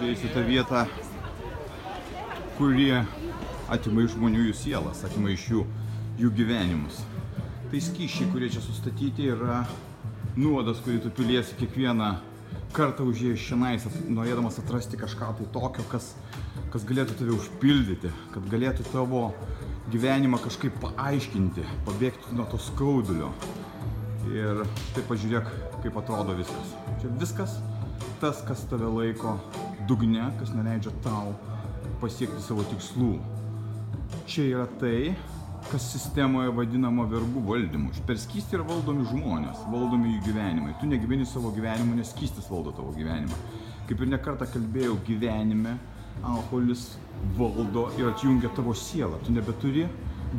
Žiūrėsiu tą vietą, kurie atima iš žmonių jų sielas, atima iš jų jų gyvenimus. Tai skyšiai, kurie čia sustatyti, yra nuodas, kurį tu piliesi kiekvieną kartą užėjęs šiandien, norėdamas atrasti kažką tai tokio, kas, kas galėtų tave užpildyti, kad galėtų tavo gyvenimą kažkaip paaiškinti, pabėgti nuo to skaudulio. Ir tai pažiūrėk, kaip atrodo viskas. Čia viskas tas, kas tave laiko dugne, kas neleidžia tau pasiekti savo tikslų. Čia yra tai, kas sistemoje vadinama verbų valdymu. Per skystį yra valdomi žmonės, valdomi jų gyvenimai. Tu negyveni savo gyvenimu, nes skystis valdo tavo gyvenimą. Kaip ir nekartą kalbėjau, gyvenime alkoholis valdo ir atjungia tavo sielą. Tu nebeturi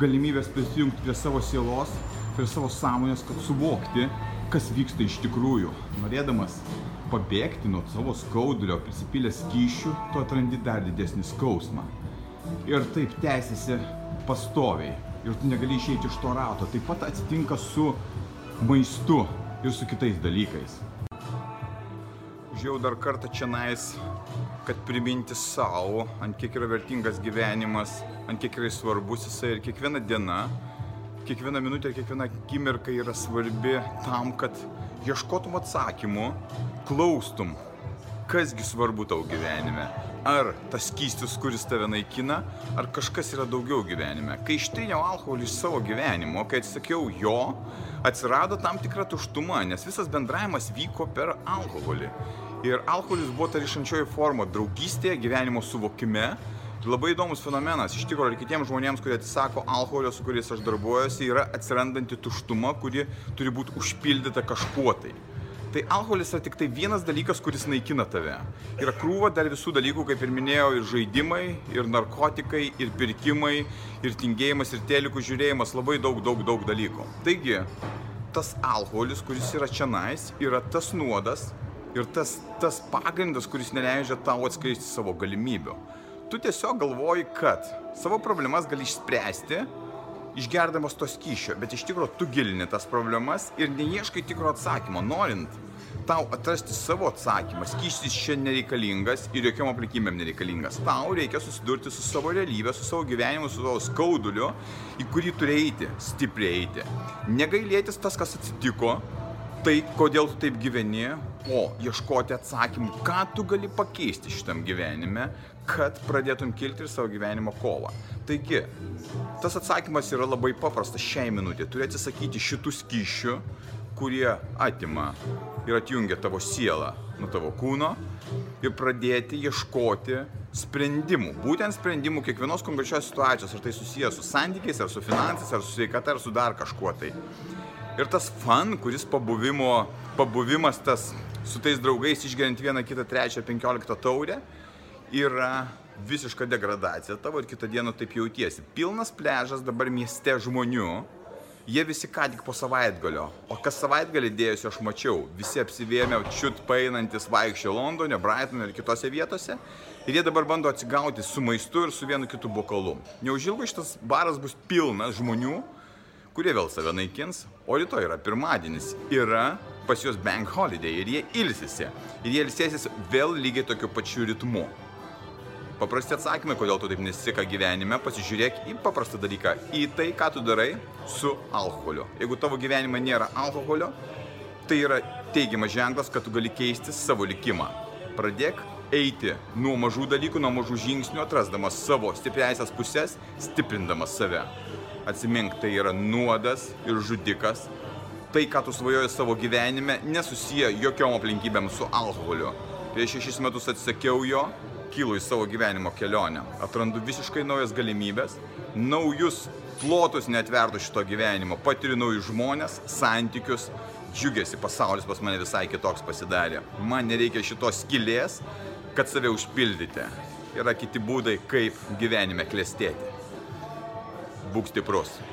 galimybės prisijungti prie savo sielos, prie savo sąmonės, kad suvokti, kas vyksta iš tikrųjų. Norėdamas pabėgti nuo savo skaudulio, prisipilęs kyšių, tu atrandi dar didesnį skausmą. Ir taip tęsiasi pastoviai. Ir tu negali išeiti iš to rato. Taip pat atsitinka su maistu ir su kitais dalykais. Žiau dar kartą čia nais, kad priminti savo, ant kiek yra vertingas gyvenimas, ant kiek yra svarbus jisai ir kiekviena diena, kiekviena minutė ir kiekviena akimirka yra svarbi tam, kad ieškotum atsakymų, klaustum, kasgi svarbu tau gyvenime. Ar tas skystis, kuris tave naikina, ar kažkas yra daugiau gyvenime. Kai ištriniau alkoholį iš savo gyvenimo, kai atsakiau jo, atsirado tam tikra tuštuma, nes visas bendravimas vyko per alkoholį. Ir alkoholis buvo ta ryšančioji forma draugystėje, gyvenimo suvokime. Labai įdomus fenomenas, iš tikrųjų, ir kitiems žmonėms, kurie atsisako alkoholio, su kuriais aš darbuojuosi, yra atsirandanti tuštuma, kuri turi būti užpildyta kažkuo tai. Tai alkoholis yra tik tai vienas dalykas, kuris naikina tave. Yra krūva dar visų dalykų, kaip ir minėjau, ir žaidimai, ir narkotikai, ir pirkimai, ir tingėjimas, ir telikų žiūrėjimas, labai daug, daug, daug dalykų. Taigi, tas alkoholis, kuris yra čia nais, yra tas nuodas, Ir tas, tas pagrindas, kuris neleidžia tau atskleisti savo galimybių. Tu tiesiog galvoji, kad savo problemas gali išspręsti, išgerdamas to skyšio, bet iš tikrųjų tu gilini tas problemas ir neieškai tikro atsakymo, norint tau atrasti savo atsakymą, skyštis čia nereikalingas ir jokiam aplinkybėm nereikalingas. Tau reikia susidurti su savo realybė, su savo gyvenimu, su savo skauduliu, į kurį turi eiti, stipriai eiti. Negailėtis tas, kas atsitiko, tai kodėl tu taip gyveni, o ieškoti atsakymų, ką tu gali pakeisti šitam gyvenime, kad pradėtum kilti ir savo gyvenimo kovą. Taigi, tas atsakymas yra labai paprastas šiai minutė. Turi atsisakyti šitų skyšių, kurie atima ir atjungia tavo sielą nuo tavo kūno ir pradėti ieškoti sprendimų. Būtent sprendimų kiekvienos konkrečios situacijos, ar tai susijęs su santykiais, ar su finansais, ar su sveikata, ar su dar kažkuo tai. Ir tas fan, kuris pabuvimo, pabuvimas tas su tais draugais išgeriant vieną, kitą, trečią, penkioliktą taurę, yra visiška degradacija tavo ir kitą dieną taip jautiesi. Pilnas pležas dabar mieste žmonių, jie visi ką tik po savaitgalio. O kas savaitgalį dėjosi aš mačiau, visi apsivėmė čiut painantis vaikščio Londone, Brighton ir kitose vietose. Ir jie dabar bando atsigauti su maistu ir su vienu kitu bokalu. Neužilgo šitas baras bus pilnas žmonių, kurie vėl save naikins, o rytoj yra pirmadienis, yra pas juos bank holiday ir jie ilsisi. Ir jie ilsėsis vėl lygiai tokiu pačiu ritmu. Paprasti atsakymai, kodėl tu taip nesiseka gyvenime, pasižiūrėk į paprastą dalyką, į tai, ką tu darai su alkoholiu. Jeigu tavo gyvenime nėra alkoholio, tai yra teigiamas ženklas, kad tu gali keisti savo likimą. Pradėk eiti nuo mažų dalykų, nuo mažų žingsnių, atrasdamas savo stipriasias pusės, stiprindamas save. Atsimink, tai yra nuodas ir žudikas. Tai, ką tu svajoji savo gyvenime, nesusiję jokiom aplinkybėm su alkoholiu. Prieš šešis metus atsisakiau jo, kylu į savo gyvenimo kelionę. Atrandu visiškai naujas galimybės, naujus plotus netvertų šito gyvenimo. Patiriu naujus žmonės, santykius, džiugėsi, pasaulis pas mane visai kitoks pasidarė. Man nereikia šitos skilės, kad save užpildyti. Yra kiti būdai, kaip gyvenime klestėti. Bucks de Prost.